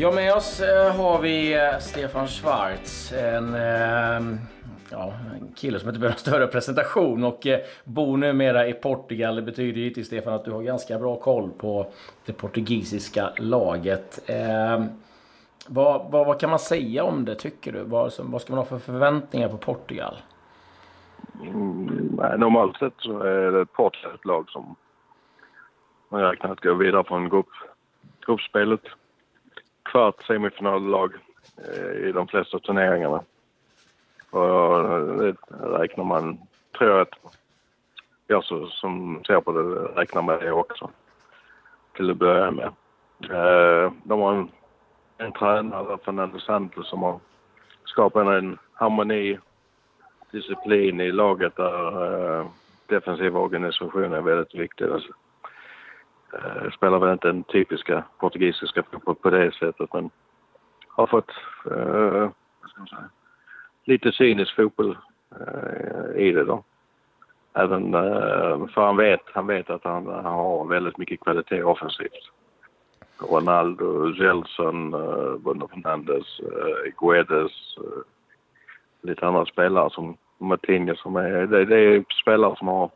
Ja, med oss eh, har vi eh, Stefan Schwarz. En, eh, ja, en kille som inte behöver en större presentation och bor numera i Portugal. Det betyder givetvis Stefan att du har ganska bra koll på det portugisiska laget. Vad, vad, vad, kan man säga om det tycker du? Vad, vad ska man ha för förväntningar på Portugal? Mm, normalt sett så är det ett portugisiskt lag som man räknar att gå vidare från grupp, gruppspelet kvart semifinallag eh, i de flesta turneringarna. Och eh, det räknar man, tror jag att jag som ser på det räknar med det också. Till att börja med. Eh, de har en, en tränare, Fernando Santos, som har skapat en harmoni, disciplin i laget där defensiva defensiv organisation är väldigt viktig. Alltså, Eh, spelar väl inte den typiska portugisiska fotboll på det sättet men har fått eh, lite cynisk fotboll eh, i det då. Även eh, för han vet, han vet att han, han har väldigt mycket kvalitet offensivt. Ronaldo, Gelson, eh, Bruno Fernandes, eh, Guedes, eh, lite andra spelare som Martinez som är, det, det är spelare som har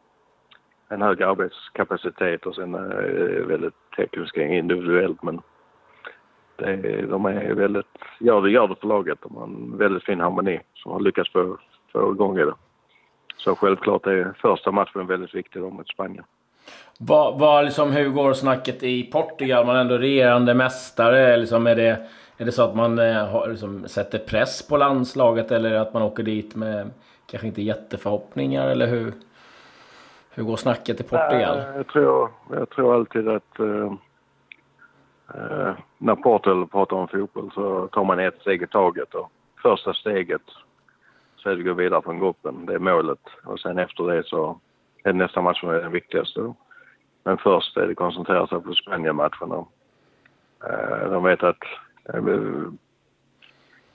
en hög arbetskapacitet och sen är väldigt tekniska individuellt men det, de är väldigt, Ja, det, gör det för laget. De har en väldigt fin harmoni som har lyckats få, få igång det. Så självklart är första matchen väldigt viktig mot Spanien. Vad, vad liksom, hur går snacket i Portugal? Man är ändå regerande mästare. Liksom, är, det, är det så att man eh, har, liksom, sätter press på landslaget eller att man åker dit med kanske inte jätteförhoppningar? Eller hur, hur går snacket i Portugal? Äh, jag, tror, jag tror alltid att äh, när Portugal pratar om fotboll så tar man ett steg i taget. Och första steget så är det att gå vidare från gruppen. Det är målet. Och sen efter det så är det nästa match som är den viktigaste. Men först är det att koncentrera sig på Spanien-matcherna. Eh, de vet att,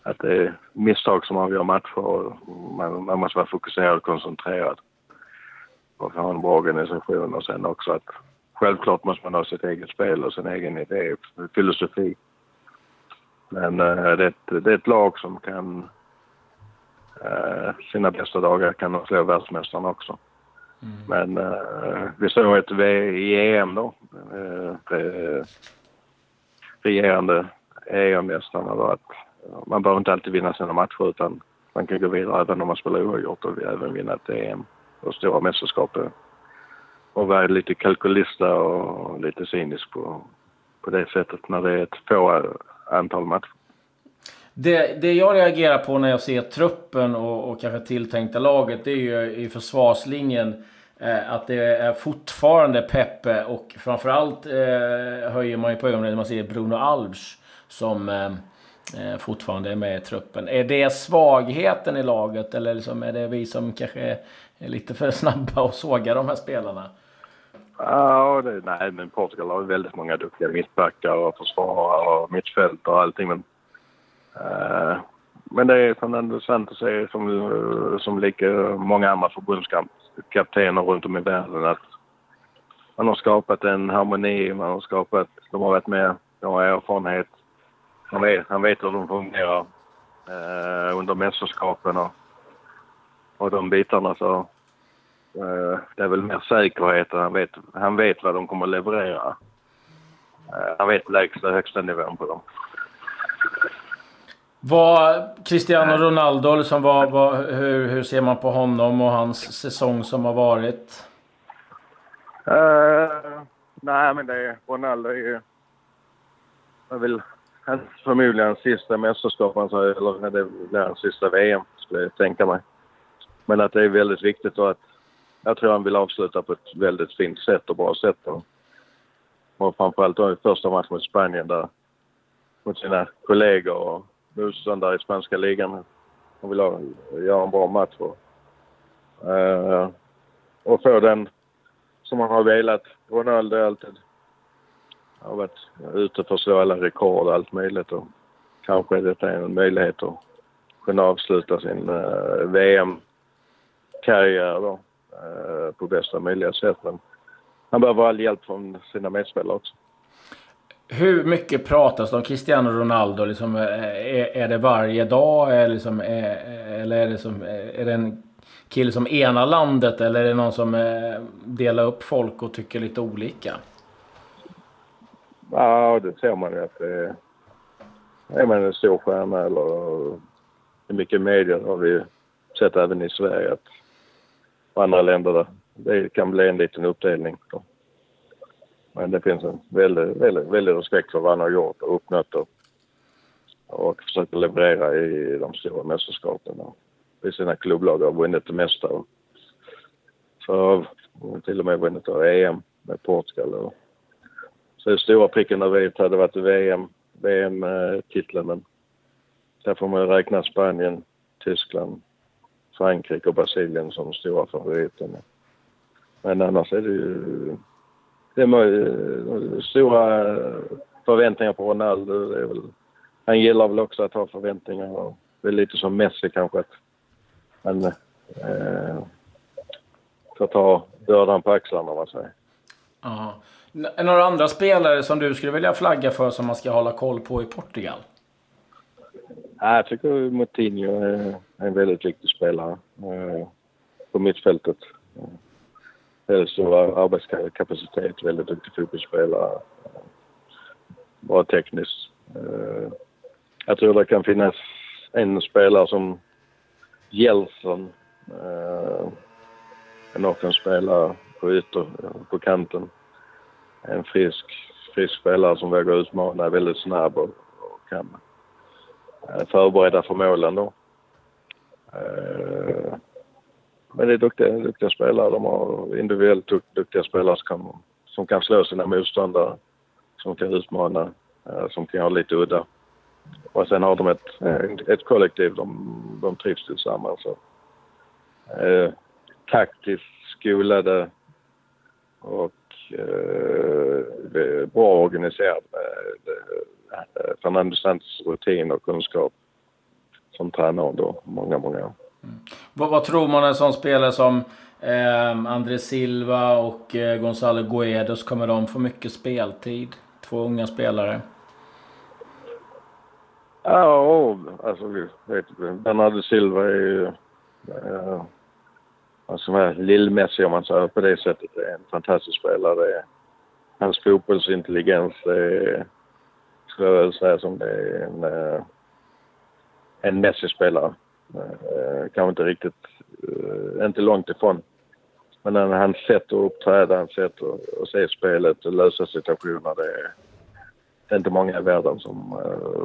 att det är misstag som avgör matcher och man, man måste vara fokuserad och koncentrerad och ha en bra organisation och sen också att självklart måste man ha sitt eget spel och sin egen idé, filosofi. Men äh, det, är ett, det är ett lag som kan äh, sina bästa dagar kan de slå världsmästarna också. Mm. Men äh, vi såg ett v i EM då. Äh, regerande EM-mästarna var att man behöver inte alltid vinna sina matcher utan man kan gå vidare även om man spelar oavgjort och även vinna ett EM på stora mästerskap och vara lite kalkylista och lite cynisk på, på det sättet när det är ett få antal matcher. Det, det jag reagerar på när jag ser truppen och, och kanske tilltänkta laget det är ju i försvarslinjen eh, att det är fortfarande Peppe och framförallt eh, höjer man ju på ögonen när man ser Bruno Alves som eh, eh, fortfarande är med i truppen. Är det svagheten i laget eller liksom är det vi som kanske är lite för snabba och såga de här spelarna? Ja, det, nej, men Portugal har väldigt många duktiga mittbackar och försvarare och mittfält och allting. Men, uh, men det är som Svante säger, som, som lika många andra förbundskaptener runt om i världen, att man har skapat en harmoni, man har skapat, de har varit med, de har erfarenhet. Han vet, han vet hur de fungerar uh, under mästerskapen och och de bitarna så eh, det är väl mer säkerhet han vet, han vet vad de kommer att leverera. Eh, han vet lägsta högsta nivån på dem. Vad Cristiano Ronaldo, liksom, vad, vad, hur, hur ser man på honom och hans säsong som har varit? Uh, nej, men det är Ronaldo är ju... Jag vill förmodligen sista mästerskap, alltså, eller det blir hans sista VM, skulle jag tänka mig. Men att det är väldigt viktigt och att jag tror han vill avsluta på ett väldigt fint sätt och bra sätt. Och, och framförallt då i första matchen mot Spanien där mot sina kollegor och motståndare i spanska ligan. Han vill ha, göra en bra match och, eh, uh, och få den som han har velat. Ronaldo är alltid har varit ute för att slå alla rekord och allt möjligt och kanske detta är en möjlighet att kunna avsluta sin eh, uh, VM karriär då, eh, på bästa möjliga sätt. Men han behöver all hjälp från sina medspelare också. Hur mycket pratas det om Cristiano Ronaldo? Liksom, är, är det varje dag? Är liksom, är, eller är det, som, är det en kille som ena landet? Eller är det någon som delar upp folk och tycker lite olika? Ja, det ser man ju att det är... Är man en stor stjärna eller i mycket media har vi sett även i Sverige att och andra länder där det kan bli en liten uppdelning. Men det finns en väldigt, väldigt, väldigt respekt för vad han har gjort och uppnått och, och försöker leverera i de stora mästerskapen. I sina klubblag har vunnit det mesta. Och, så till och med vunnit EM med Portugal. Och, så den stora pricken över i hade varit VM, VM-titeln eh, men där får man räkna Spanien, Tyskland, Frankrike och Brasilien som stora favoriterna. Men annars är det ju... Det är stora förväntningar på Ronaldo. Det är väl, han gillar väl också att ha förväntningar. Och det är lite som Messi kanske. Att han eh, får ta bördan på axlarna, vad man säger. Ja. Några andra spelare som du skulle vilja flagga för som man ska hålla koll på i Portugal? Jag tycker Moutinho är en väldigt viktig spelare eh, på mittfältet. Eh, eh, väldigt stor arbetskapacitet, väldigt duktig fotbollsspelare. Bra tekniskt. Jag tror det kan finnas en spelare som Jeltsin. En offensiv spelare på ytter, på kanten. En frisk, frisk spelare som vågar utmana, väldigt snabb och, och kan Eh, förberedda för målen då. Eh, men det är duktiga, duktiga spelare. De har individuellt duktiga spelare som kan, som kan slå sina motståndare, som kan utmana, eh, som kan ha lite udda. Och sen har de ett, ett kollektiv, de, de trivs tillsammans. Så, eh, taktiskt skolade och eh, bra organiserade. Eh, Fernando Santos rutin och kunskap som tränare då många, många år. Mm. Vad, vad, tror man en sån spelare som eh, André Silva och eh, Gonzalo Guedes, kommer de få mycket speltid? Två unga spelare. Ja, alltså vi vet Bernardo Silva är ju... Eh, alltså med lill-Messi om man säger på det sättet. Det är en fantastisk spelare. Hans fotbollsintelligens är, skulle jag väl säga som det är en... Eh, en Messi-spelare. Eh, kanske inte riktigt, eh, inte långt ifrån. Men hans sätt att uppträda, hans sätt att, se spelet och lösa situationer, det är, det är inte många i världen som,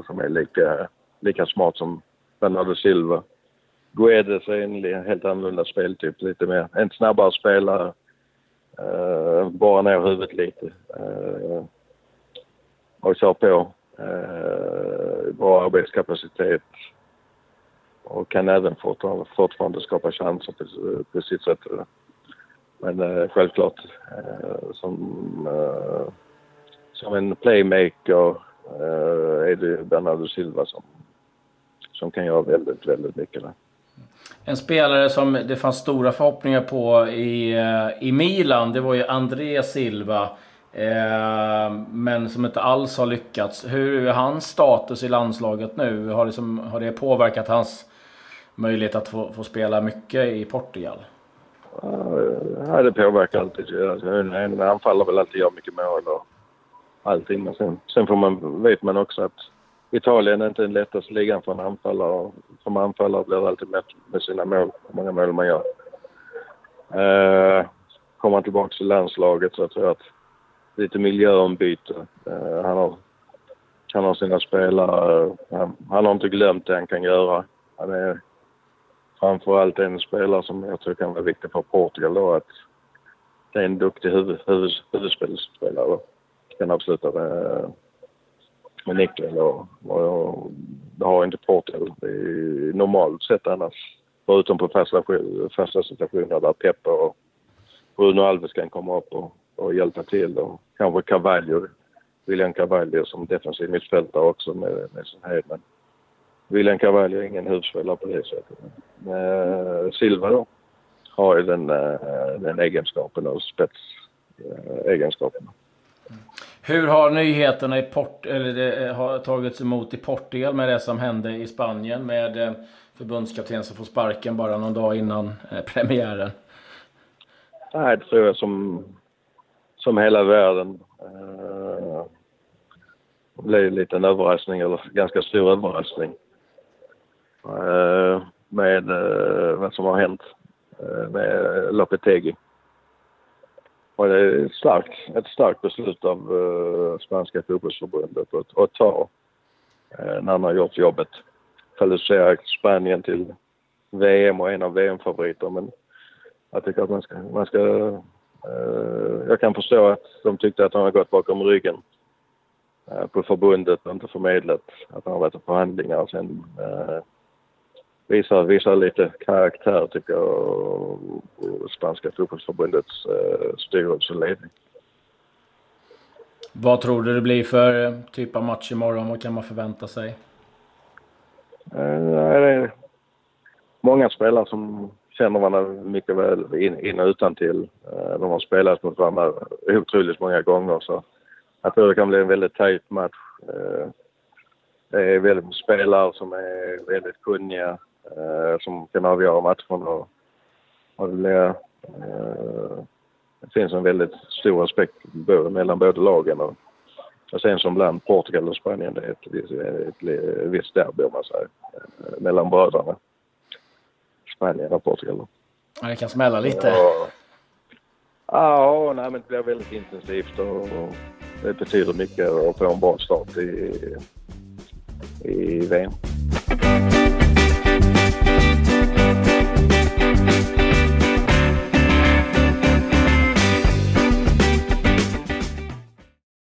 som är lika, lika smart som Bernardo Silva. Guedes är en helt annorlunda speltyp, lite mer, en snabbare spelare. Uh, bara ner huvudet lite. Uh, och kör på eh, bra arbetskapacitet och kan även fortfarande skapa chanser på, på sitt sätt. Men eh, självklart eh, som, eh, som en playmaker eh, är det Bernardo Silva som, som kan göra väldigt, väldigt mycket där. En spelare som det fanns stora förhoppningar på i, eh, i Milan, det var ju André Silva. Eh, men som inte alls har lyckats. Hur är hans status i landslaget nu? Har, liksom, har det påverkat hans möjlighet att få, få spela mycket i Portugal? Ja, det påverkar alltid. Alltså, en anfallare vill alltid göra mycket mål och allting. Men sen, sen får man, vet man också att Italien är inte den lättaste ligan för en anfallare. Som anfallare blir det alltid mätt med sina mål, hur många mål man gör. Eh, kommer han tillbaka till landslaget så jag tror jag att lite miljöombyte. Eh, han, har, han har sina spelare. Eh, han, han har inte glömt det han kan göra. Han är framförallt en spelare som jag tror kan vara viktig för Portugal då att det är en duktig huvud, huvud, huvudspelare. Kan avsluta med, eh, med nyckeln och, och, det har inte Portugal normalt sett annars. Förutom på fasta, fasta situationer där Peppe och Bruno Alves kan komma upp och, och hjälpa till och kanske Carvalho, William Carvalho som defensiv mittfältare också med, med sin höjd. Men William Carvalho är ingen huvudspelare på det sättet. Eh, Silva då har ju den, eh, den egenskapen och spetsegenskapen. Hur har nyheterna i Port eller det har tagits emot i Portugal med det som hände i Spanien med eh, förbundskapten som får sparken bara någon dag innan eh, premiären? Nej, det tror jag som, som hela världen. Det blev lite en överraskning, eller ganska stor överraskning. Eh, med eh, vad som har hänt med Lopetegi. Och det är ett starkt, ett starkt beslut av uh, spanska fotbollsförbundet att, att ta uh, när man har gjort jobbet. Kvalificera Spanien till VM och en av VM-favoriter. Men jag tycker att man ska... Man ska jag kan förstå att de tyckte att han har gått bakom ryggen på förbundet och inte förmedlat att han har varit i förhandlingar. Sen visar, visar lite karaktär tycker jag och, och spanska fotbollsförbundets eh, styrelseledning. Vad tror du det blir för eh, typ av match imorgon? Vad kan man förvänta sig? Eh, det är många spelare som känner man mycket väl in, in och utan till. Eh, de har spelat mot varandra otroligt många gånger så jag tror det kan bli en väldigt tajt match. Eh, det är väldigt spelare som är väldigt kunniga eh, som kan avgöra matchen. Och, och det, blir, det finns en väldigt stor respekt mellan båda lagen. Och, och sen som land, Portugal och Spanien, det är ett, ett, ett, ett visst derby om man säger, mellan bröderna. Spanien och Portugal. Ja, det kan smälla lite. Ja, ja nej, men det blir väldigt intensivt och, det betyder mycket att få en bra start i, i VM.